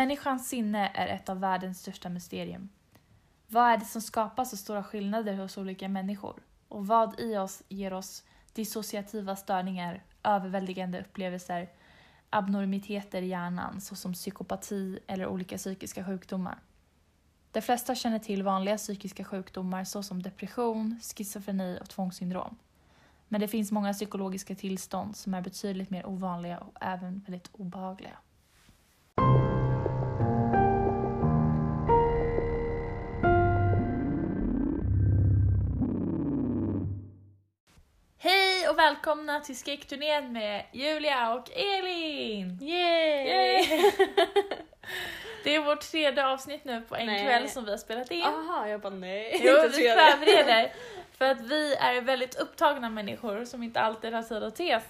Människans sinne är ett av världens största mysterium. Vad är det som skapar så stora skillnader hos olika människor? Och vad i oss ger oss dissociativa störningar, överväldigande upplevelser, abnormiteter i hjärnan såsom psykopati eller olika psykiska sjukdomar? De flesta känner till vanliga psykiska sjukdomar såsom depression, schizofreni och tvångssyndrom. Men det finns många psykologiska tillstånd som är betydligt mer ovanliga och även väldigt obehagliga. Och välkomna till Skräckturnén med Julia och Elin! Yay! Yay! Det är vårt tredje avsnitt nu på en Nej. kväll som vi har spelat in. Aha, jag bara nej. Jo, vi förbereder. För att vi är väldigt upptagna människor som inte alltid har tid att ses.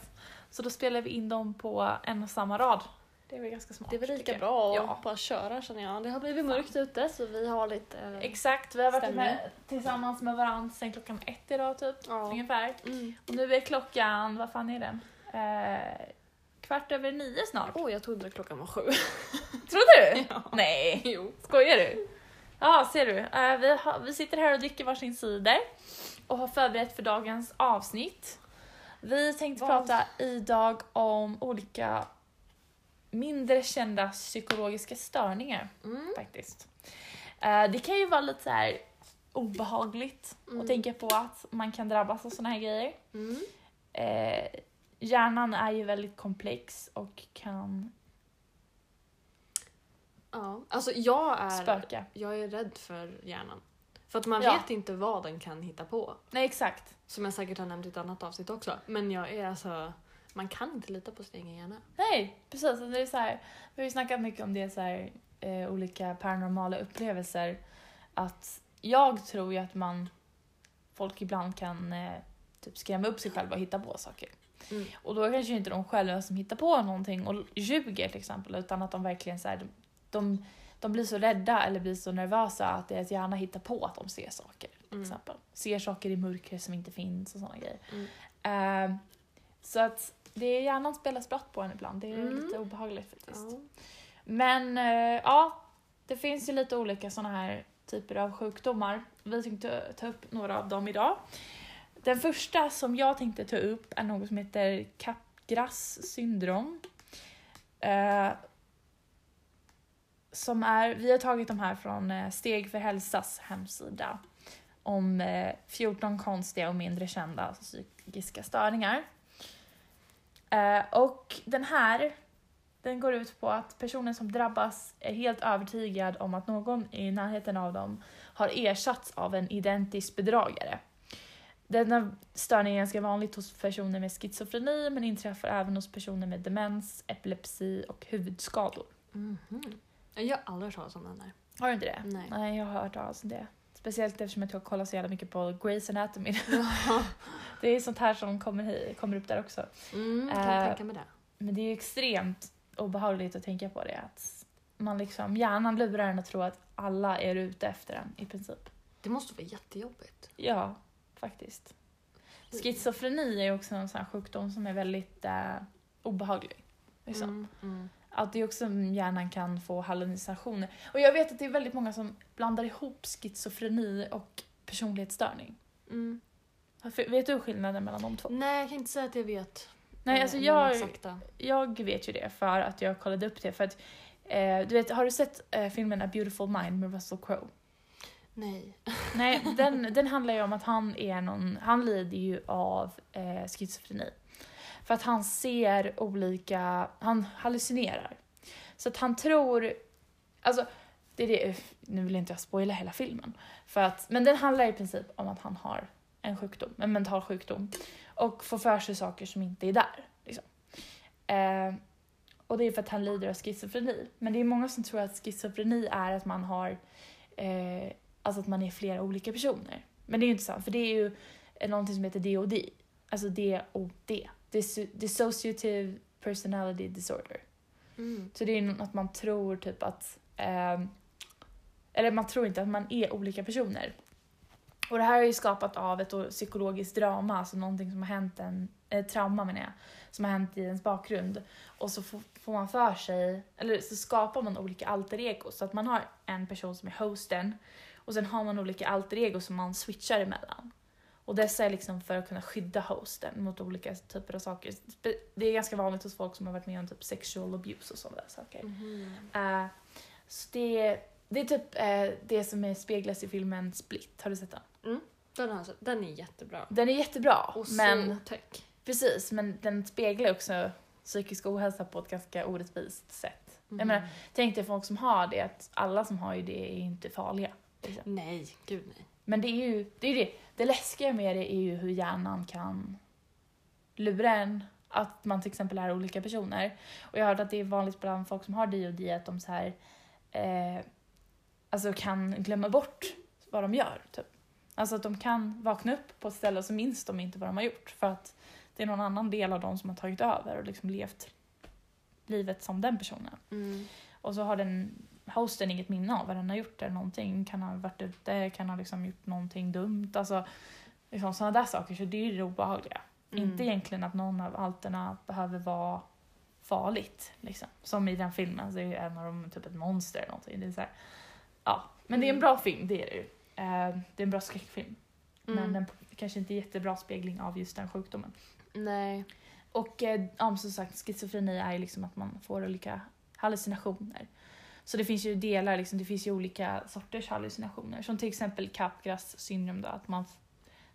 Så då spelar vi in dem på en och samma rad. Det är väl ganska smart. Det är väl lika bra att Ja. bara köra känner jag. Det har blivit mörkt ute så vi har lite... eh, Exakt, vi har varit med, tillsammans med varandra sen klockan ett idag typ. Ja. Ungefär. Mm. Och nu är klockan, vad fan är den? Eh, kvart över nio snart. Oj, jag trodde klockan var sju. Trodde du? Ja. Nej, Jo. skojar du? Ja, ser du. Eh, vi, har, vi sitter här och dricker varsin cider och har förberett för dagens avsnitt. Vi tänkte Vad? prata idag om olika mindre kända psykologiska störningar Mm. faktiskt. Eh, det kan ju vara lite så här obehagligt Mm. att tänka på att man kan drabbas av såna här grejer. Mm. Eh, hjärnan är ju väldigt komplex och kan Ja. Alltså jag är... spöka. Jag är rädd för hjärnan. För att man Ja. vet inte vad den kan hitta på. Nej, exakt. Som jag säkert har nämnt i ett annat avsnitt också. Men jag är alltså... Man kan inte lita på sin egen hjärna. Nej, precis. Alltså, Det är så här, vi har ju snackat mycket om det, så här, eh, olika paranormala upplevelser. Att jag tror ju att man, folk ibland kan eh, typ skrämma upp sig själva och hitta på saker. Mm. Och då är det kanske inte de själva som hittar på någonting och ljuger till exempel, utan att de verkligen så här, de, de, de blir så rädda eller blir så nervösa att deras hjärna hittar på att de ser saker. Till Mm. exempel. Ser saker i mörker som inte finns och sådana grejer. Mm. Eh, så att det är hjärnan spelar spratt på en ibland. Det är Mm. lite obehagligt faktiskt. Ja. Men eh, ja, det finns ju lite olika sådana här typer av sjukdomar. Vi tänkte ta upp några av dem idag. Den första som jag tänkte ta upp är något som heter Capgras syndrom. Eh, som är, vi har tagit de här från eh, Steg för hälsas hemsida om eh, 14 konstiga och mindre kända psykiska störningar. Eh, och den här den går ut på att personen som drabbas är helt övertygad om att någon i närheten av dem har ersatts av en identisk bedragare. Denna störning är ganska vanligt hos personer med schizofreni men inträffar även hos personer med demens, epilepsi och huvudskador. Mhm. Jag har aldrig hört talas om den där. Har du inte det? Nej. Nej, jag har hört talas om det. Speciellt eftersom jag kollar så jävla mycket på Grey's Anatomy. det är sånt här som kommer, kommer upp där också. Mm, kan jag tänka mig det. Men det är ju extremt obehagligt att tänka på det. Att man liksom, hjärnan lurar en att tro att alla är ute efter en i princip. Det måste vara jättejobbigt. Ja, faktiskt. Schizofreni är också en sån här sjukdom som är väldigt eh, obehaglig. Liksom. Mm, mm. Att det är också hjärnan kan få hallucinationer. Och jag vet att det är väldigt många som blandar ihop schizofreni och personlighetsstörning. Mm. Vet du skillnaden mellan de två? Nej, jag kan inte säga att jag vet. Nej, eh, alltså jag, jag vet ju det för att jag kollade upp det. För att, eh, du vet, har du sett eh, filmen A Beautiful Mind med Russell Crowe? Nej. Nej, den, den handlar ju om att han är någon, han lider ju av eh, schizofreni. För att han ser olika, han hallucinerar. Så att han tror, alltså, det är det, nu vill inte jag spoila hela filmen. För att, men den handlar i princip om att han har en sjukdom, en mental sjukdom. Och får för sig saker som inte är där. Liksom. Eh, och det är för att han lider av schizofreni. Men det är många som tror att schizofreni är att man har eh, Alltså att man är flera olika personer. Men det är ju inte sant, för det är ju någonting som heter DOD. Alltså DOD. Dis- Dissociative Personality Disorder. Mm. Så det är att man tror typ att... ehm, eller man tror inte att man är olika personer. Och det här är ju skapat av ett psykologiskt drama, alltså någonting som har hänt en, eh, trauma menar jag, som har hänt i ens bakgrund. Och så får, man för sig, eller så skapar man olika alter egos. Så att man har en person som är hosten och sen har man olika alter egos som man switchar emellan. Och dessa är liksom för att kunna skydda hosten mot olika typer av saker. Det är ganska vanligt hos folk som har varit med om typ sexual abuse och sådana saker. Mhm. Eh, så det, det är typ eh, det som är speglas i filmen Split, har du sett den? Den, har jag sett. den är jättebra. Den är jättebra, Och men så otäck. precis, men den speglar också psykisk ohälsa på ett ganska orättvist sätt. Jag menar, tänk dig folk som har det, att alla som har ju det är inte farliga. liksom. Nej, gud nej. Men det är ju det, är det. det läskiga med det är ju hur hjärnan kan lura en. Att man till exempel är olika personer. Och jag har hört att det är vanligt bland folk som har DOD att de så här, eh, alltså kan glömma bort vad de gör. Typ. Alltså att de kan vakna upp på ett ställe och så minns de inte vad de har gjort. För att det är någon annan del av dem som har tagit över och liksom levt livet som den personen. Mm. Och så har den hosten inget minne av vad den har gjort eller någonting. Kan ha varit ute, kan ha liksom gjort någonting dumt. Alltså liksom sådana där saker. Så det är ju det obehagliga. Mm. Inte egentligen att någon av alterna behöver vara farligt. Liksom. Som i den filmen så är ju en av dem typ ett monster eller någonting. Det är så här, ja. Men det är en Mm. bra film, det är det ju. Eh, det är en bra skräckfilm. Men Mm. den kanske inte är jättebra spegling av just den sjukdomen. Nej. Och eh, ja, som sagt, schizofreni är ju liksom att man får olika hallucinationer. Så det finns ju delar, liksom, det finns ju olika sorters hallucinationer. Som till exempel Capgras syndrom då, att man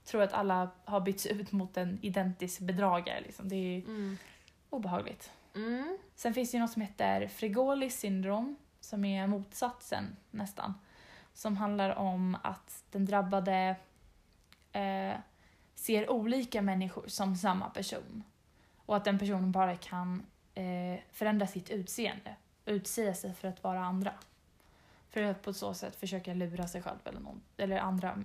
tror att alla har bytts ut mot en identisk bedragare. Liksom. Det är Mm. obehagligt. Mm. Sen finns det ju något som heter Frigolis syndrom, som är motsatsen nästan. Som handlar om att den drabbade eh, ser olika människor som samma person. Och att den personen bara kan eh, förändra sitt utseende utsäga sig för att vara andra. För att på så sätt försöka lura sig själv eller, någon, eller andra,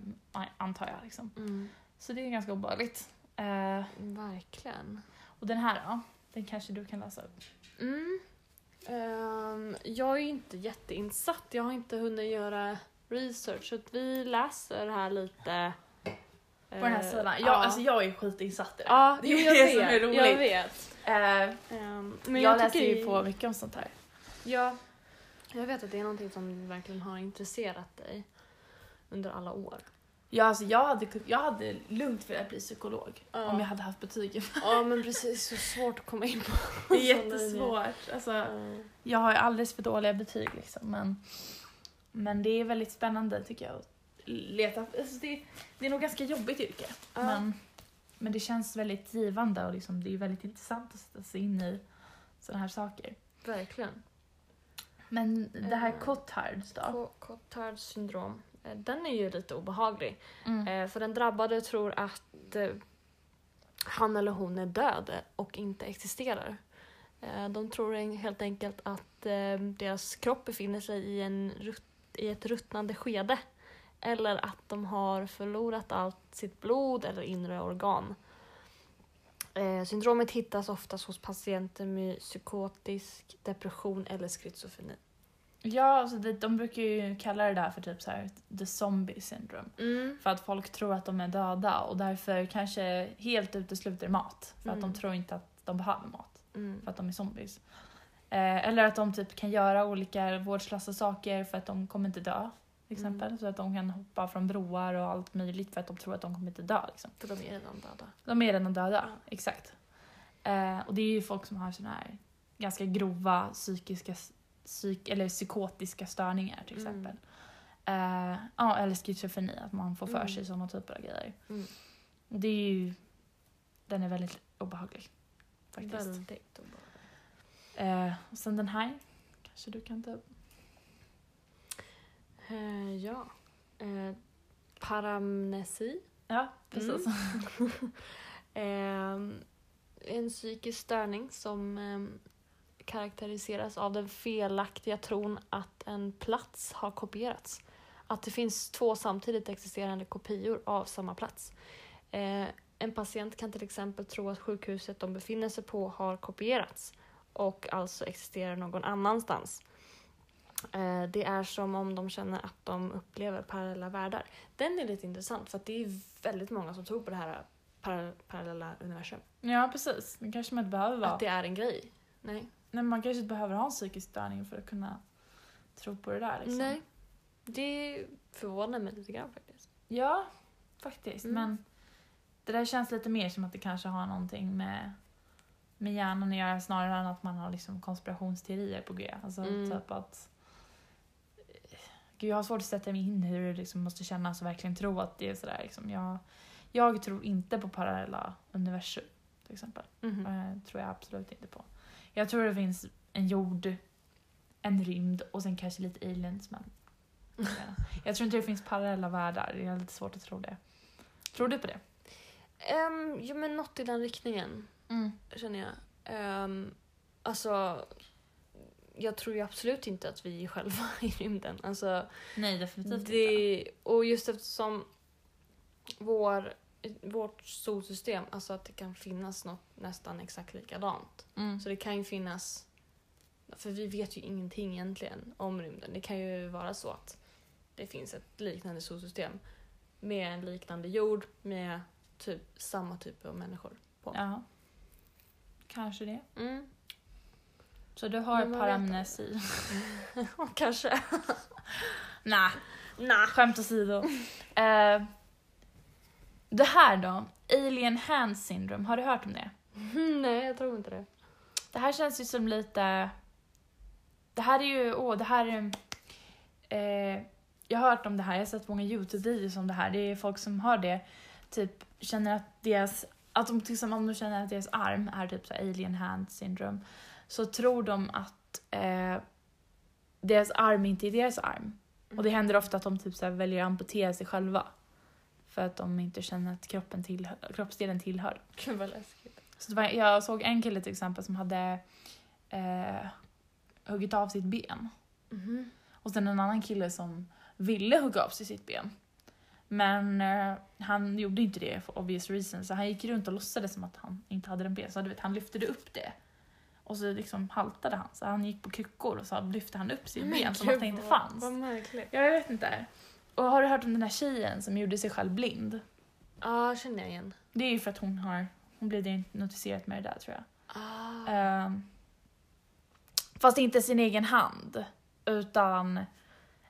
antar jag. Liksom. Mm. Så det är ganska obehagligt. Eh, Verkligen. och den här då? Den kanske du kan läsa upp? Mm. Ehm, jag är inte jätteinsatt. Jag har inte hunnit göra research. Så att vi läser här lite. På den här Eh, sidan. ja. Jag, alltså jag är skitinsatt i det. Ja, det är jag det vet. som är roligt. Jag vet. Eh, Ehm, men jag, jag, läser ju på mycket om sånt här. Ja, jag vet att det är någonting som verkligen har intresserat dig under alla år. Ja, alltså jag, hade, jag hade lugnt velat bli psykolog Ja. om jag hade haft betygen. Ja, men precis. Så svårt att komma in på. Det är jättesvårt. Alltså, Ja. jag har ju alldeles för dåliga betyg liksom. Men, men det är väldigt spännande tycker jag. att Leta. Alltså, det, det är nog ganska jobbigt yrke. Ja. Men, men det känns väldigt givande och liksom, det är väldigt intressant att sätta sig in i sådana här saker. Verkligen. Men det här Mm. Cotards då? Cotards syndrom. eh, Den är ju lite obehaglig. Mm. Eh, För den drabbade tror att eh, han eller hon är död och inte existerar. Eh, De tror helt enkelt att eh, deras kropp befinner sig i, en, i ett ruttnande skede. Eller att de har förlorat allt sitt blod eller inre organ. Eh, Syndromet hittas oftast hos patienter med psykotisk depression eller schizofreni. Ja, alltså det, de brukar ju kalla det där för typ så här the zombie syndrome. För att folk tror att de är döda och därför kanske helt utesluter mat. För att Mm. de tror inte att de behöver mat. Mm. För att de är zombies. Eh, eller att de typ kan göra olika vårdslösa saker för att de kommer inte dö. Till Mm. exempel. Så att de kan hoppa från broar och allt möjligt för att de tror att de kommer inte dö. Liksom. För de är redan döda. De är redan döda, Ja. exakt. Eh, och det är ju folk som har såna här ganska grova psykiska psyk eller psykotiska störningar till Mm. exempel. Eh, ja, eller schizofreni, att man får för Mm. sig sådana typer av grejer. Mm. Det är ju, den är väldigt obehaglig. Faktiskt. Väldigt obehagligt. Eh, och sen den här, kanske du kan ta upp. Eh, ja. Eh, paramnesi. Ja, precis. Eh, en psykisk störning som eh, karaktäriseras av den felaktiga tron att en plats har kopierats. Att det finns två samtidigt existerande kopior av samma plats. Eh, en patient kan till exempel tro att sjukhuset de befinner sig på har kopierats och alltså existerar någon annanstans. Eh, det är som om de känner att de upplever parallella världar. Den är lite intressant för att det är väldigt många som tror på det här para- parallella universum. Ja, precis. Det kanske man inte behöver vara. Att det är en grej. Nej. Nej, man kanske inte behöver ha en psykisk störning för att kunna tro på det där. Liksom. Nej. Det förvånar mig lite grann faktiskt. Ja, faktiskt. Mm. Men det där känns lite mer som att det kanske har någonting med, med hjärnan att göra snarare än att man har liksom konspirationsteorier på G. Alltså Mm. typ att... Gud, jag har svårt att sätta mig in i hur det liksom måste kännas och verkligen tro att det är sådär. Liksom. Jag, jag tror inte på parallella universum, till exempel. Mhm. Eh, tror jag absolut inte på. Jag tror det finns en jord, en rymd och sen kanske lite aliens men... jag tror inte det finns parallella världar, det är lite svårt att tro det. Tror du på det? Um, jo men något i den riktningen känner jag. Um, alltså, jag tror ju absolut inte att vi är själva i rymden. Alltså, Nej, definitivt inte. det, och just eftersom vår, vårt solsystem, alltså att det kan finnas något nästan exakt likadant. Mm. Så det kan ju finnas, för vi vet ju ingenting egentligen om rymden. Det kan ju vara så att det finns ett liknande solsystem med en liknande jord med typ samma typ av människor på. Ja. Kanske det. Mm. Så du har paramnesi? Kanske. Nej, Nej. skämt åsido. Eh, det här då, Alien Hand Syndrome, har du hört om det? Nej, jag tror inte det. Det här känns ju som lite... Det här är ju... Åh, det här är... Eh, jag har hört om det här, jag har sett många YouTube-videos om det här. Det är folk som har det, typ känner att deras... Att de, exempel om de känner att deras arm är typ så alien hand syndrome, så tror de att eh, deras arm inte är deras arm. Och det händer ofta att de typ så väljer att amputera sig själva. För att de inte känner att kroppen tillhör, kroppsdelen tillhör. Gud vad läskigt. Så var, jag såg en kille till exempel som hade eh, huggit av sitt ben. Mhm. Och sen en annan kille som ville hugga av sig sitt ben. Men eh, han gjorde inte det for obvious reasons. Så han gick runt och låtsades som att han inte hade en ben. Så du vet, han lyfte upp det. Och så liksom haltade han. Så han gick på kryckor och så lyfte han upp sitt ben som att det inte fanns. Vad märkligt. Ja, jag vet inte. Och har du hört om den här tjejen som gjorde sig själv blind? Ja, känner jag igen. Det är ju för att hon har, hon blev diagnostiserad med det där tror jag. Ah. Ehm, fast inte sin egen hand, utan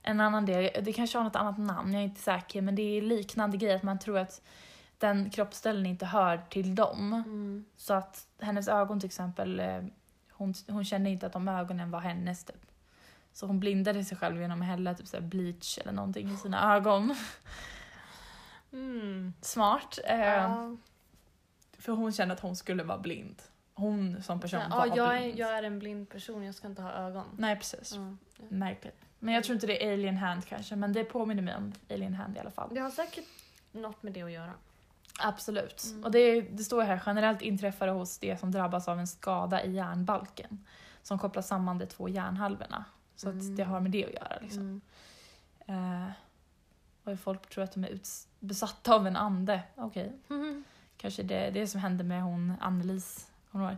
en annan del. Det kanske har något annat namn, jag är inte säker, men det är liknande grejer att man tror att den kroppsdelen inte hör till dem. Mm. Så att hennes ögon till exempel, eh, hon, hon kände inte att de ögonen var hennes typ. Så hon blindade sig själv genom att hälla typ så här bleach eller någonting i sina ögon. Mm. Smart. Ja. För hon kände att hon skulle vara blind. Hon som person Ja, var jag, är, blind. jag är en blind person, jag ska inte ha ögon. Nej precis. Ja. Märkligt. Men jag tror inte det är Alien Hand kanske, men det påminner mig om Alien Hand i alla fall. Det har säkert något med det att göra. Absolut. Mm. Och det, det står här, generellt inträffar det hos det som drabbas av en skada i hjärnbalken som kopplar samman de två hjärnhalvorna. Så Mm. att det har med det att göra. Liksom. Mm. Eh, och folk tror att de är besatta av en ande. Okej, Mhm. kanske det är det som hände med hon Annelies.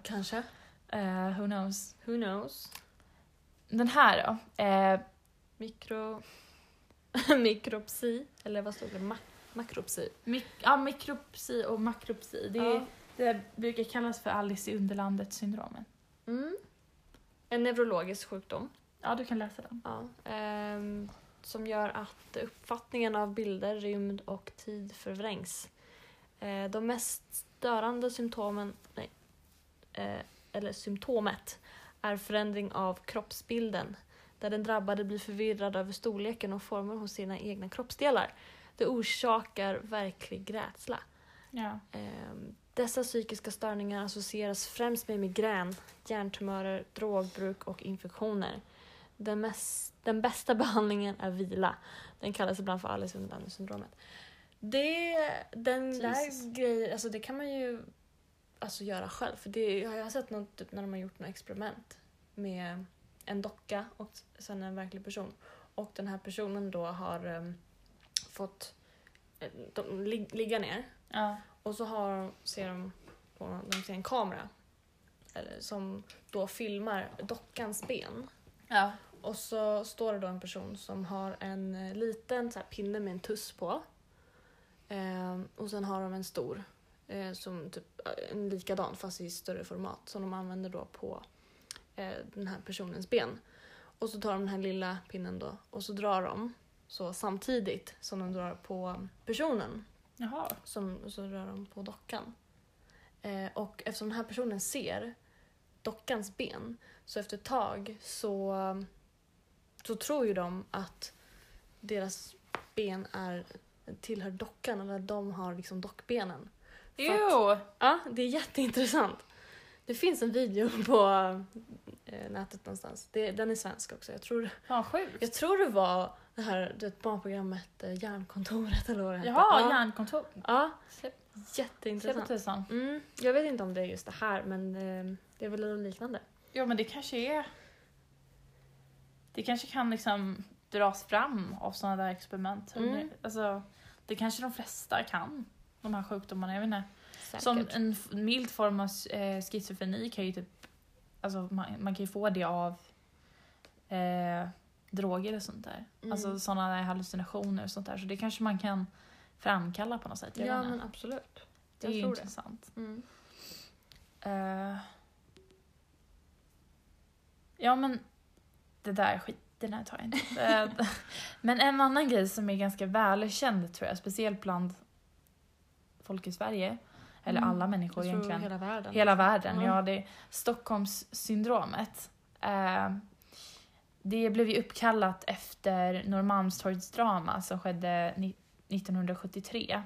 Kanske. eh, who knows. Who knows? Den här då. Eh, Mikro... Mikropsi. Eller vad stod det? Ma- makropsi. mik- ja, mikropsi och makropsi. Det, Ja. det brukar kallas för Alice i Underlandet-syndromen. Mm. En neurologisk sjukdom. Ja, du kan läsa den. Ja. Ehm, som gör att uppfattningen av bilder, rymd och tid förvrängs. Eh, de mest störande symptomen, nej, eh, eller symptomet, är förändring av kroppsbilden där den drabbade blir förvirrad över storleken och formen hos sina egna kroppsdelar. Det orsakar verklig rädsla. Ja. Ehm, Dessa psykiska störningar associeras främst med migrän, hjärntumörer, drogbruk och infektioner. Den, mest, den bästa behandlingen är vila. Den kallas ibland för Alice syndromet. Det, den Jesus. där grejen, alltså det kan man ju alltså göra själv. För det, jag har sett något, typ, när de har gjort något experiment med en docka och sen en verklig person. Och den här personen då har ehm, fått eh, de, lig, ligga ner Ja. och så har, ser de på de ser en kamera eller, som då filmar dockans ben. Ja. och så står det då en person som har en eh, liten så här, pinne med en tuss på. Ehm, och sen har de en stor, eh, som typ eh, en likadan fast i större format som de använder då på eh, den här personens ben. Och så tar de den här lilla pinnen då och så drar de så samtidigt som de drar på personen. Jaha. Som, så rör de på dockan. Eh, och eftersom den här personen ser dockans ben så efter ett tag så, så tror ju de att deras ben är, tillhör dockan eller att de har liksom dockbenen. Att- Jo! Ja, det är jätteintressant. Det finns en video på eh, nätet någonstans. Det, den är svensk också. Jag tror, Fan sjukt. jag tror det var det här det barnprogrammet eh, Järnkontoret eller vad det hette. Jaha, ja. järnkontor. Ja, jätteintressant. tusan. Mm, jag vet inte om det är just det här men eh, det är väl något liknande. Ja men det kanske är... Det kanske kan liksom dras fram av sådana där experiment. Mm. Alltså, det kanske de flesta kan. De här sjukdomarna, jag vet inte. Säkert. Som en mild form av eh, schizofreni kan ju typ... Alltså man, man kan ju få det av eh, droger och sånt där. Mm. Alltså sådana hallucinationer och sånt där. Så det kanske man kan framkalla på något sätt. Ja men absolut. det är jag ju tror det. intressant. Mm. Eh, ja men det där skiten tar jag inte. Eh, men en annan grej som är ganska välkänd tror jag, speciellt bland folk i Sverige, eller Mm. alla människor egentligen. hela världen. Hela världen, Ja. ja. Det är Stockholmssyndromet. Eh, det blev ju uppkallat efter Norrmalmstorgsdrama som skedde ni- 1973.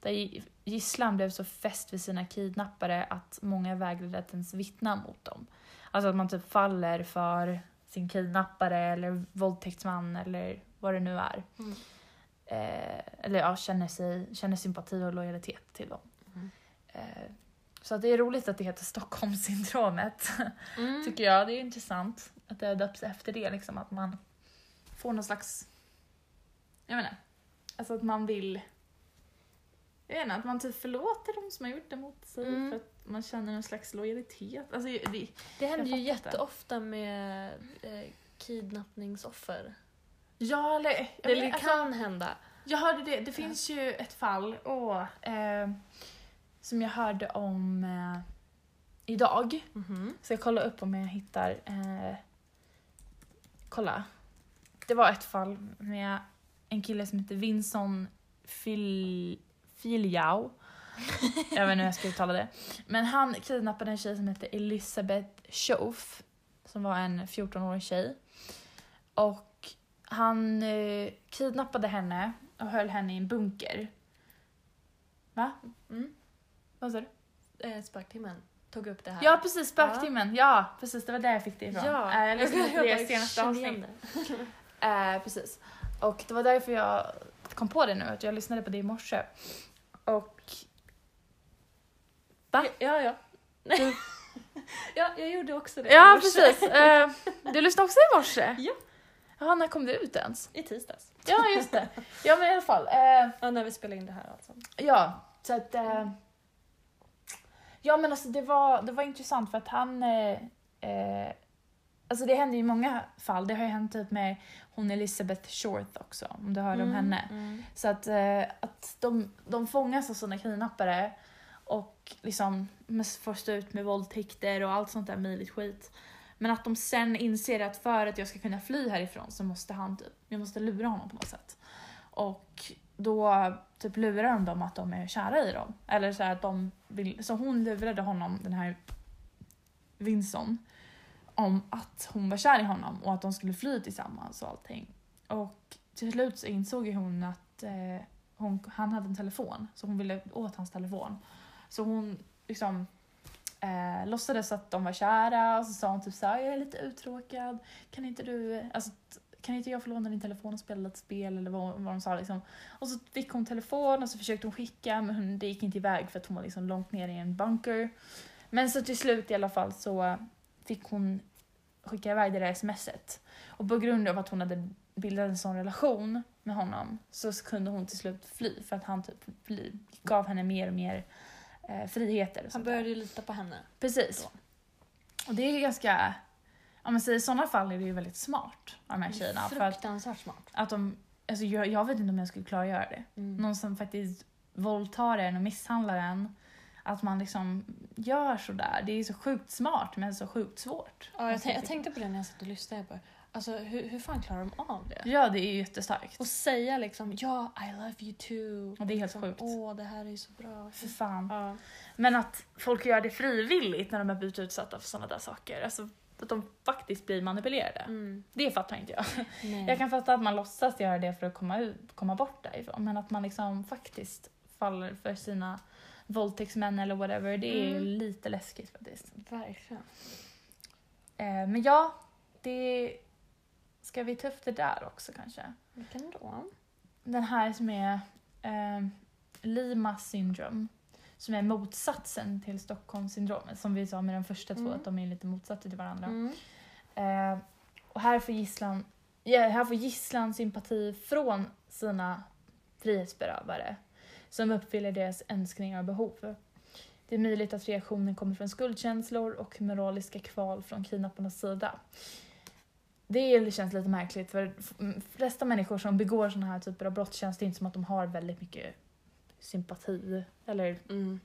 Där gi- gisslan blev så fäst vid sina kidnappare att många vägrade att ens vittna mot dem. Alltså att man typ faller för sin kidnappare eller våldtäktsman eller vad det nu är. Mm. Eh, eller ja, känner, sig, känner sympati och lojalitet till dem. Mm. Eh, så att det är roligt att det heter Stockholmssyndromet, Mm. tycker jag. Det är intressant att det har döpts efter det, liksom att man får någon slags... Jag menar, alltså att man vill... Jag vet inte, att man typ förlåter de som har gjort det mot sig Mm. för att man känner någon slags lojalitet. Alltså, det, Det händer ju jätteofta med eh, kidnappningsoffer. ja, eller... jag Det vet- alltså- kan hända. Jag hörde det, det finns ju ett fall åh, eh, som jag hörde om eh, idag. Mhm. Så jag kollar upp om jag hittar... Eh, kolla. Det var ett fall med en kille som heter Vinson Fil, Filjau. jag vet inte hur jag ska uttala det. Men han kidnappade en tjej som hette Elisabeth Schoaf. Som var en 14-årig tjej. Och han eh, kidnappade henne och höll henne i en bunker. Va? Mm. Vad sa du? Eh, Spöktimmen tog upp det här. Ja precis, spöktimmen. Ja. precis, det var där jag fick det ifrån. Ja. Eh, jag lyssnade på det senaste avsnittet. Eh, precis. Och det var därför jag kom på det nu, att jag lyssnade på det i morse. Och... Va? Ja, ja. Du- ja, jag gjorde också det. Ja precis. Eh, du lyssnade också i morse? Ja. Jaha, när kom det ut ens? I tisdags. Ja just det. Ja men i alla fall. Eh, Ja, när vi spelade in det här alltså. Ja, så att... Eh, ja men alltså det var, det var intressant för att han... Eh, eh, alltså det händer ju i många fall. Det har ju hänt typ med hon Elizabeth Short också, om du hörde om henne. Mm. Så att, eh, att de, de fångas av sådana kidnappare och liksom får stå ut med våldtäkter och allt sånt där möjligt skit. Men att de sen inser att för att jag ska kunna fly härifrån så måste han typ, jag måste lura honom på något sätt. Och då typ lurar de dem att de är kära i dem. Eller så här att de vill, så hon lurade honom, den här Vinson, om att hon var kär i honom och att de skulle fly tillsammans och allting. Och till slut så insåg ju hon att eh, hon, han hade en telefon, så hon ville åt hans telefon. Så hon liksom eh, låtsades att de var kära och så sa hon typ såhär, jag är lite uttråkad, kan inte du, alltså, kan inte jag få låna din telefon och spela lite spel eller vad, vad de sa liksom. Och så fick hon telefon och så försökte hon skicka men hon, det gick inte iväg för att hon var liksom långt ner i en bunker. Men så till slut i alla fall så fick hon skicka iväg det där smset. Och på grund av att hon hade bildat en sån relation med honom så kunde hon till slut fly för att han typ fly, gav henne mer och mer eh, friheter. och Han där. började ju lita på henne. Precis. då. Och det är ganska... Ja men så i sådana fall är det ju väldigt smart av de här tjejerna. För att, Fruktansvärt smart. att de, alltså jag, jag vet inte om jag skulle klara att göra det. Mm. Någon som faktiskt våldtar en och misshandlar en. Att man liksom gör sådär. Det är så sjukt smart men så sjukt svårt. Ja, jag, tän- jag tycka. tänkte på det när jag satt och lyssnade på. Alltså hur, hur fan klarar de av det? Ja det är ju jättestarkt. Och säga liksom ja, I love you too. Och det är helt liksom, sjukt. Åh, det här är så bra. För fan. Ja. Men att folk gör det frivilligt när de har blivit utsatta för sådana där saker. Alltså att de faktiskt blir manipulerade. Mm. Det fattar inte jag. Nej. Jag kan fatta att man låtsas göra det för att komma, ut, komma bort därifrån. Men att man liksom faktiskt faller för sina våldtäktsmän eller whatever. Det är Mm. lite läskigt faktiskt. Verkligen. Eh, men ja, det ska vi ta upp det där också kanske. Vilken då? Den här som är eh, Lima syndrome. Som är motsatsen till Stockholmssyndromet. Som vi sa med de första två, Mm. att de är lite motsatser till varandra. Mm. Eh, och här får gisslan, ja, här får gisslan sympati från sina frihetsberövare som uppfyller deras önskningar och behov. Det är möjligt att reaktionen kommer från skuldkänslor och moraliska kval från kidnapparnas sida. Det är- känns lite märkligt för de flesta människor som begår sådana här typer av brott känns det inte som att de har väldigt mycket sympati. Eller Mm.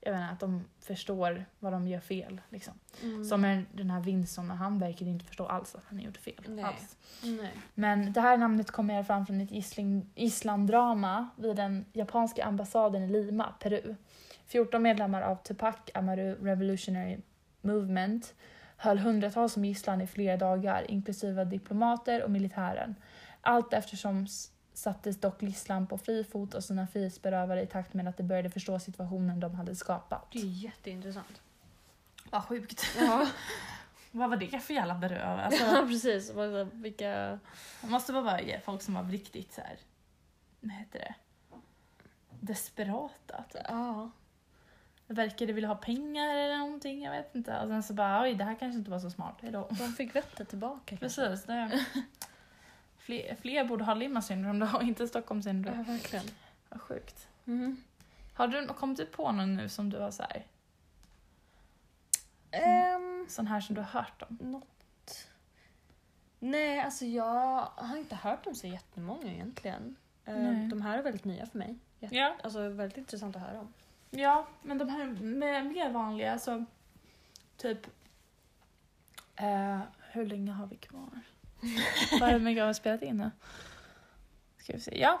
jag inte, att de förstår vad de gör fel. Liksom. Mm. Som den här Vinson, han verkade inte förstå alls att han gjorde fel. Nej. Alls. Nej. Men det här namnet kommer fall från ett gisslandrama vid den japanska ambassaden i Lima, Peru. 14 medlemmar av Tupac Amaru Revolutionary Movement höll hundratals som gisslan i flera dagar, inklusive diplomater och militären. Allt eftersom sattes dock gisslan på fri fot och sina frihetsberövare i takt med att de började förstå situationen de hade skapat. Det är jätteintressant. Vad sjukt. Ja, Vad var det för jävla beröv? Alltså, ja precis. Vilka... Man måste bara vara folk som var riktigt så här. vad heter det? Desperata. Typ. Ja. Verkade vilja ha pengar eller någonting, jag vet inte. Och sen så bara, oj det här kanske inte var så smart. Hejdå. De fick vettet tillbaka. kanske. Precis, det fler, fler borde ha Lima syndrom då, och inte Stockholm syndrom. Ja, verkligen. Vad sjukt. Mm. Har du kommit du på någon nu som du har så här, Ehm, sån här som du har hört om? något... Nej, alltså jag har inte hört om så jättemånga egentligen. Ehm, Nej. De här är väldigt nya för mig. Jätte- Ja. Alltså väldigt intressant att höra om. Ja, men de här med, mer vanliga, så typ... Eh, hur länge har vi kvar? Hur mycket har vi spelat in nu? Ska vi se. Ja.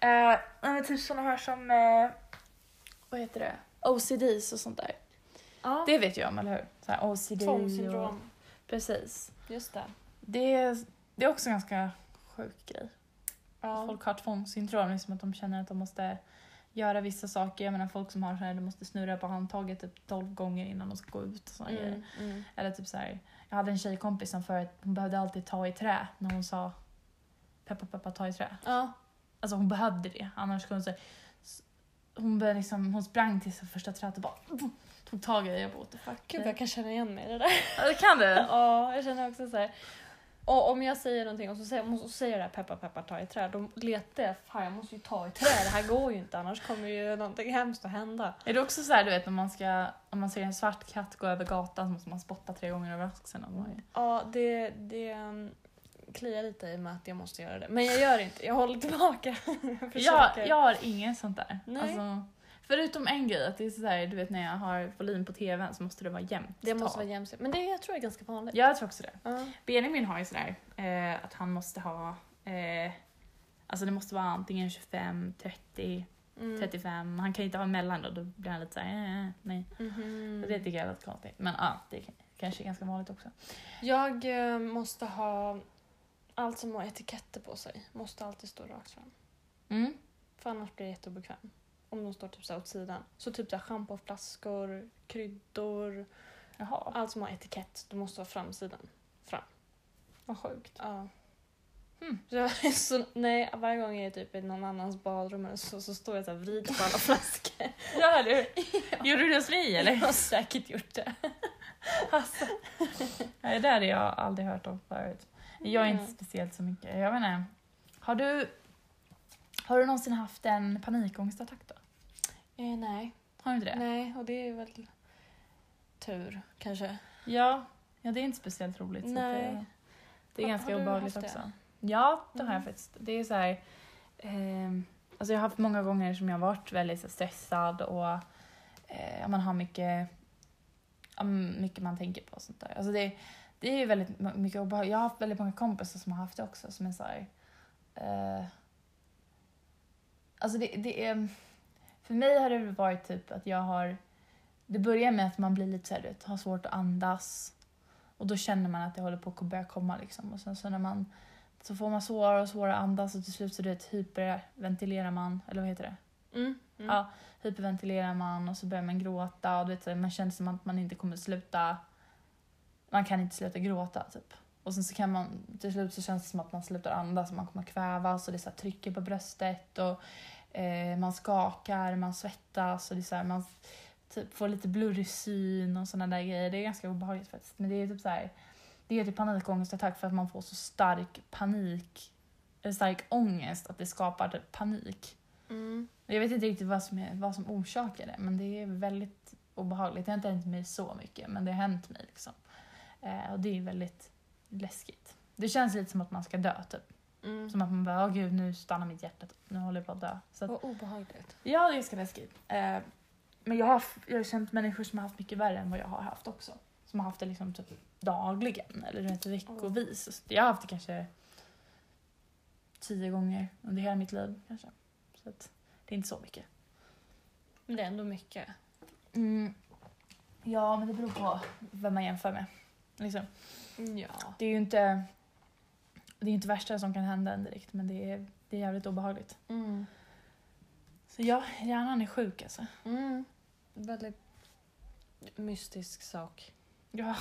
Eh, men typ såna här som... Eh, vad heter det? OCDs och sånt där. Ja, Det vet jag om, eller hur? Så här OCD och... tvångssyndrom. Precis. Just det. Det är, det är också en ganska sjuk grej. Ja. Folk har tvångssyndrom, liksom att de känner att de måste göra vissa saker. Jag menar folk som har så här, de måste snurra på handtaget typ 12 gånger innan de ska gå ut och såna grejer. Mm, mm. Eller typ så här, jag hade en tjejkompis som förut, hon behövde alltid ta i trä när hon sa peppa peppa ta i trä. Ja. Alltså hon behövde det, annars kunde hon så här, s- hon, började liksom, hon sprang till första trädet och bara tog tag i det. Jag bara. Gud, jag kan känna igen mig i det där. Ja, det kan du? Ja, jag känner också så här. Och om jag säger någonting och så säger, och så säger det här peppa peppa ta i trä, då letar jag, fan jag måste ju ta i trä, det här går ju inte annars kommer ju någonting hemskt att hända. Är det också så här, du vet om man, ska, om man ser en svart katt gå över gatan så måste man spotta tre gånger över axeln. Bara, Ja, det, det um, kliar lite i mig att jag måste göra det. Men jag gör inte, jag håller tillbaka. jag jag, jag har inget sånt där. Nej. Alltså, förutom en grej, att det är så här, du vet när jag har volym på tvn så måste det vara jämnt det måste vara jämställt. Men det jag tror jag är ganska vanligt. Jag tror också det. Ja. Benjamin har ju sådär eh, att han måste ha, eh, alltså det måste vara antingen 25, 30, Mm. 35. Han kan inte ha mellan då, då blir han lite såhär, eh, nej. Mhm. Och det tycker jag är lite konstigt. Men ja, det k- kanske är ganska vanligt också. Jag eh, måste ha allt som har etiketter på sig. Måste alltid stå rakt fram. Mm. För annars blir det jätteobekvämt. Om de står typ så åt sidan. Så typ så här schampoflaskor, kryddor, Jaha, allt som har etikett. Det måste vara framsidan. vad sjukt. Ja. Hmm. Så, jag så, nej, varje gång jag är typ i någon annans badrum eller så, så står jag och vrider på alla flaskor. Ja, eller hur? Gjorde du det hos mig Jag eller? har säkert gjort det. Alltså. Nej, det där har jag aldrig hört om förut. Jag är inte Mm. speciellt så mycket. Jag vet inte. Har du, har du någonsin haft en panikångestattack då? Eh, nej. Har du inte det? nej, och det är väl tur kanske. Ja, Ja, det är inte speciellt roligt. Nej. det, det är Har- ganska obehagligt haft det? också. Ja, det har jag Mm. faktiskt. Det är så här... ehm, alltså jag har haft många gånger som jag har varit väldigt här, stressad och eh, man har mycket, mycket man tänker på och sånt där. Alltså det, det är ju väldigt mycket obehagligt. Jag har haft väldigt många kompisar som har haft det också som är så här... Eh, alltså det, det är... För mig har det varit typ att jag har... Det börjar med att man blir lite så här, vet, har svårt att andas. Och då känner man att det håller på att börja komma liksom. Och sen så när man så får man svårare och svårare att andas och till slut så du vet, hyperventilerar man, eller vad heter det? Mm. Mm. Ja, hyperventilerar man och så börjar man gråta och du vet, man känner som att man inte kommer sluta, man kan inte sluta gråta typ. Och sen så kan man, till slut så känns det som att man slutar andas och man kommer kvävas och det är så trycker på bröstet och eh, man skakar, man svettas och det är så här, man typ får lite blurrig syn och sådana där grejer. Det är ganska obehagligt faktiskt. Men det är typ så här, det är typ panikångestattack för att man får så stark panik, eller stark ångest att det skapar typ panik. Mm. Jag vet inte riktigt vad som, är, vad som orsakar det, men det är väldigt obehagligt. Det har inte hänt mig så mycket, men det har hänt mig. Liksom. Eh, och det är väldigt läskigt. Det känns lite som att man ska dö, typ. Mm. Som att man bara, åh gud, nu stannar mitt hjärta. Nu håller jag på att dö. Så att, Vad obehagligt. ja, det är ganska läskigt. Eh, men jag har, jag har känt människor som har haft mycket värre än vad jag har haft också. Som har haft det liksom typ dagligen, eller vet, veckovis. Så Jag har haft det kanske tio gånger under hela mitt liv. kanske. Så att, det är inte så mycket. Men det är ändå mycket. Mm. Ja, men det beror på vem man jämför med. Liksom. Ja. Det är ju inte det är inte värsta som kan hända en direkt, men det är, det är jävligt obehagligt. Mm. Så ja, hjärnan är sjuk alltså. Mm. Väldigt mystisk sak. Ja.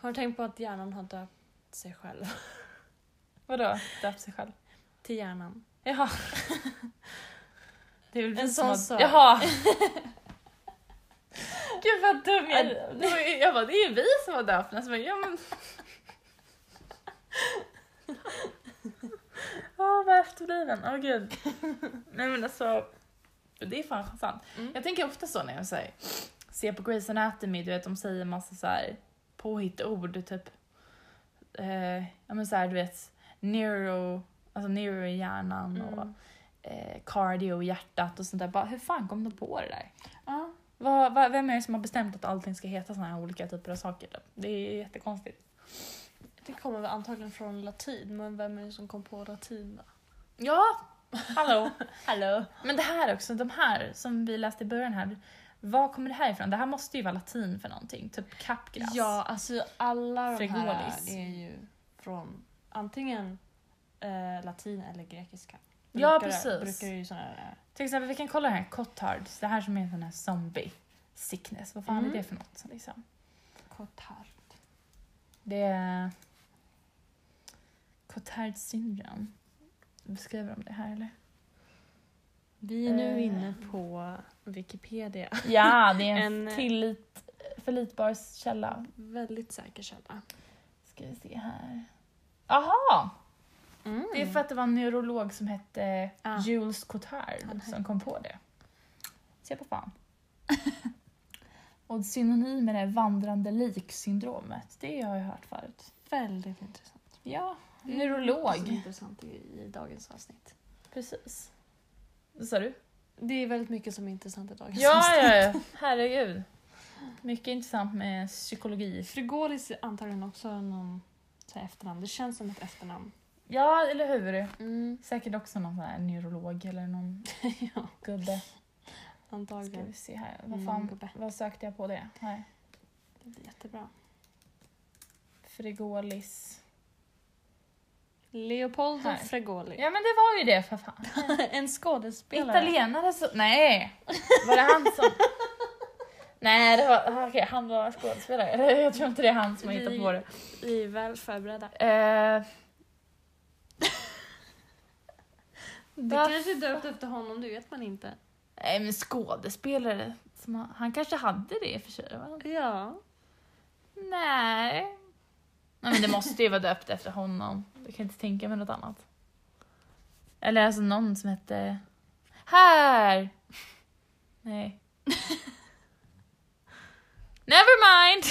Har du tänkt på att hjärnan har döpt sig själv Vadå? Döpt sig själv? till hjärnan? Jaha. Det är väl En sån har... sak. Jaha! Gud vad dum jag ju- Jag bara, det är ju vi som har döpt den. Ja men... Åh, vad efterbliven. Åh gud. Nej men alltså, det är fan sant. Mm. Jag tänker ofta så när jag så här, ser på Grey's Anatomy, du vet de säger massa så här påhittord, typ. Eh, ja men så här, du vet, neuro, alltså neuro i hjärnan och Mm. eh, cardio i hjärtat och sånt där. Bara, hur fan kom de på det där? Ja. Vad, vad, vem är det som har bestämt att allting ska heta såna här olika typer av saker? Typ? Det är jättekonstigt. Det kommer väl antagligen från latin, men vem är det som kom på latin då? Ja, hallå. Hallå! Men det här också, de här som vi läste i början här. Var kommer det här ifrån? Det här måste ju vara latin för någonting. Typ capgras. Ja, alltså alla de här är ju från antingen eh, latin eller grekiska. Ja, Brukar- precis. Brukar ju såna här... Till exempel, vi kan kolla här, Cotards. Det här som är en sån här zombie sickness. Vad fan Mm. är det för något? Liksom? Cotard. Det är Cotard syndrome. Beskriver de det här eller? Vi är nu Eh. inne på Wikipedia. Ja, det är en, En- tillit, förlitbar källa. Väldigt säker källa. Ska vi se här. Aha! Mm. Det är för att det var en neurolog som hette Ah. Jules Cotard som kom på det. Se på fan. Och synonymer är vandrande liksyndromet. Det har jag hört förut. väldigt intressant. Ja, Det är neurolog. intressant i, i dagens avsnitt. Precis. Vad sa du? Det är väldigt mycket som är intressant i dagens Ja, avsnitt. ja, ja. Herregud. Mycket intressant med psykologi. Frigolis är antagligen också någon så här efternamn. Det känns som ett efternamn. Ja, eller hur? Mm. Säkert också någon sån här neurolog eller någon ja, gubbe. Ska antagligen. vi se här. Vad, fan, vad sökte jag på det? Här. Det blir jättebra. Frigolis. Leopoldo Här. Fregoli. Ja men det var ju det för fan. en skådespelare. Italienare så... Nej! Var det han som... Nej, det var... Okej, han var skådespelare. Jag tror inte det är han som har hittat på det. Vi är väl förberedda. Eh, Du kanske är döpt efter honom, det vet man inte. nej men skådespelare. Som han, han kanske hade det i och för sig. Va? Ja. Nej. Nej men det måste ju vara döpt efter honom. Jag kan inte tänka mig något annat. Eller alltså någon som hette... Här! Nej. Never mind!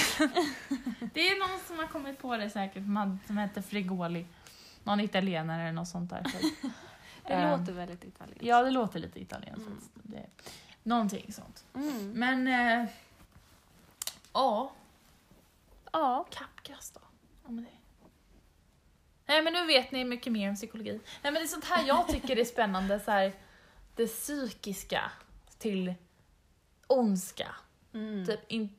det är någon som har kommit på det säkert, som heter Frigoli. Någon italienare eller något sånt där. Så, Det Ehm, låter väldigt italienskt. Ja, det låter lite italienskt. Mm. Det, någonting sånt. Mm. Men, eh, ja, Ja. kappkast då. Ja, men det. Nej men nu vet ni mycket mer om psykologi. Nej men det är sånt här jag tycker är spännande, så här, det psykiska till ondska. Mm. Typ in,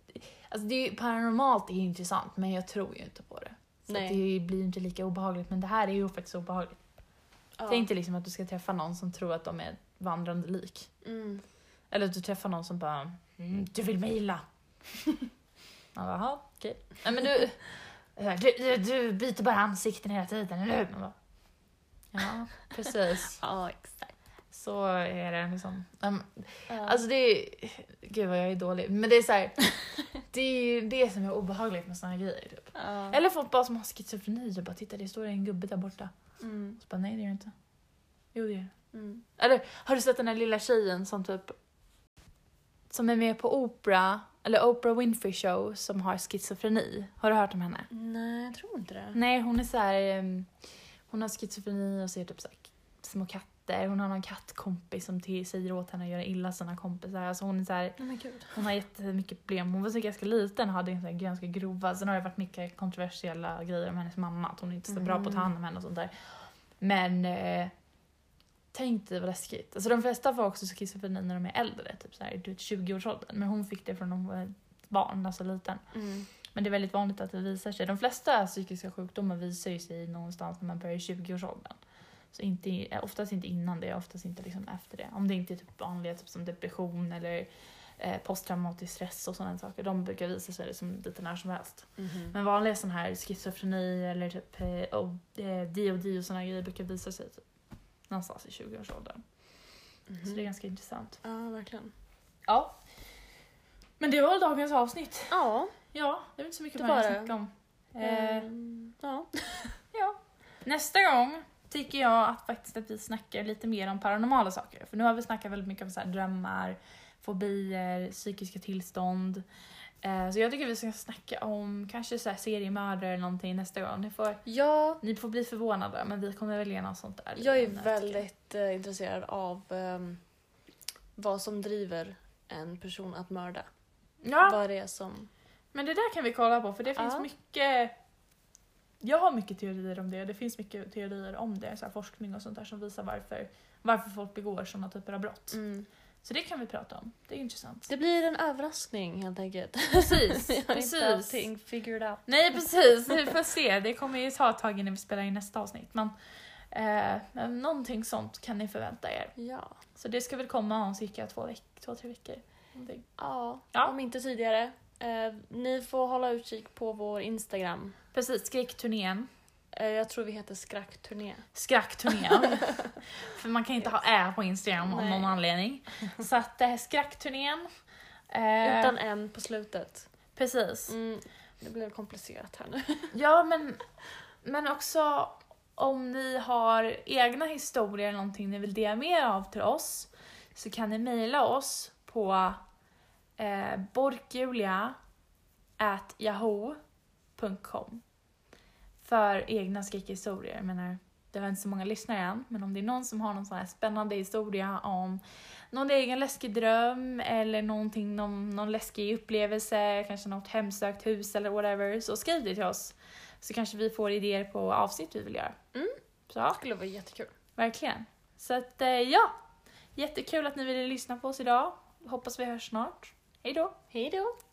alltså det är ju, paranormalt är ju intressant men jag tror ju inte på det. Så det blir inte lika obehagligt men det här är ju faktiskt obehagligt. Ja. Tänk dig liksom att du ska träffa någon som tror att de är vandrande lik. Mm. Eller att du träffar någon som bara mm, “du vill mig illa”. Man bara “jaha, okej”. Nej men du, du, du, du byter bara ansikten hela tiden, eller hur? Man bara, ja, precis. Ja, exakt. Så är det liksom. Um, Ja. Alltså det är... Gud vad jag är dålig. Men det är så här, Det är ju det som är obehagligt med såna här grejer. Typ. ja. Eller folk bara som har schizofreni och bara titta det står en gubbe där borta. Mm. Så bara nej det gör det inte. Jo det gör det. Mm. Eller har du sett den här lilla tjejen som typ som är med på Oprah, eller Oprah Winfrey show som har schizofreni. Har du hört om henne? Nej, jag tror inte det. Nej hon är så här, em, hon har schizofreni och ser typ så här små katter. Hon har någon kattkompis som till, säger åt henne att göra illa sina kompisar. Alltså hon är så här, gud. hon har jättemycket problem. Hon var så ganska liten och hade så här ganska grova. Sen har det varit mycket kontroversiella grejer om hennes mamma. Att hon inte är så bra på att ta hand om henne och sånt där. Men eh, tänk dig vad läskigt. Alltså de flesta får också schizofreni när de är äldre. Typ så här, du vet, 20-årsåldern. Men hon fick det från hon var barn, alltså liten. Mm. Men det är väldigt vanligt att det visar sig. De flesta psykiska sjukdomar visar ju sig någonstans när man börjar i 20-årsåldern. Så inte, eh, oftast inte innan det, oftast inte liksom efter det. Om det inte är typ vanliga typ som depression eller eh, posttraumatisk stress och sådana saker. De brukar visa sig liksom lite när som helst. Mhm. Men vanliga sådana här schizofreni eller typ eh, oh, eh, DOD och sådana grejer brukar visa sig typ någonstans i 20-årsåldern. Mhm. Så det är ganska intressant. Ja, verkligen. Ja. Men det var väl dagens avsnitt. Ja. Ja, det är inte så mycket mer var att snacka om. Eh, Ehm, ja. Ja. Nästa gång tycker jag att faktiskt att vi snackar lite mer om paranormala saker. För nu har vi snackat väldigt mycket om så drömmar, fobier, psykiska tillstånd. Eh, så jag tycker vi ska snacka om kanske så här seriemördare eller någonting nästa gång. Ni får, ja, ni får bli förvånade men vi kommer välja något sånt där. jag är tycker väldigt eh, intresserad av ehm, vad som driver en person att mörda. Ja, Vad det är som... men det där kan vi kolla på för det finns Ja. mycket jag har mycket teorier om det. Det finns mycket teorier om det, så forskning och sånt där som visar varför, varför folk begår sådana typer av brott. Mm. Så det kan vi prata om. Det är intressant. Det blir en överraskning helt enkelt. Precis, Jag har inte precis. allting figured out. Nej precis, vi får se. Det kommer ju ta ett tag innan vi spelar in nästa avsnitt. Men, eh, men någonting sånt kan ni förvänta er. Ja. Så det ska väl komma om cirka två, veck- två tre veckor. Ja, Ja. om inte tidigare. Eh, ni får hålla utkik på vår Instagram. Precis, skräckturnén. Eh, jag tror vi heter Skrackturné. Skräckturnén. För man kan inte ha ä på Instagram av Nej. någon anledning. Så att eh, skräckturnén. Eh, Utan en på slutet. Precis. Mm, det blev komplicerat här nu. Ja, men, men också om ni har egna historier eller någonting ni vill dela med er av till oss så kan ni mejla oss på eh, borkjulia at yahoo.com för egna skräckhistorier. Jag menar, det har inte så många lyssnare än, men om det är någon som har någon sån här spännande historia om någon egen läskig dröm eller någonting, någon, någon läskig upplevelse, kanske något hemsökt hus eller whatever, så skriv det till oss. Så kanske vi får idéer på avsnitt vi vill göra. Mm. Så, Det skulle vara jättekul. verkligen. Så att, eh, ja. Jättekul att ni ville lyssna på oss idag. Hoppas vi hörs snart. Hej då! Hej då!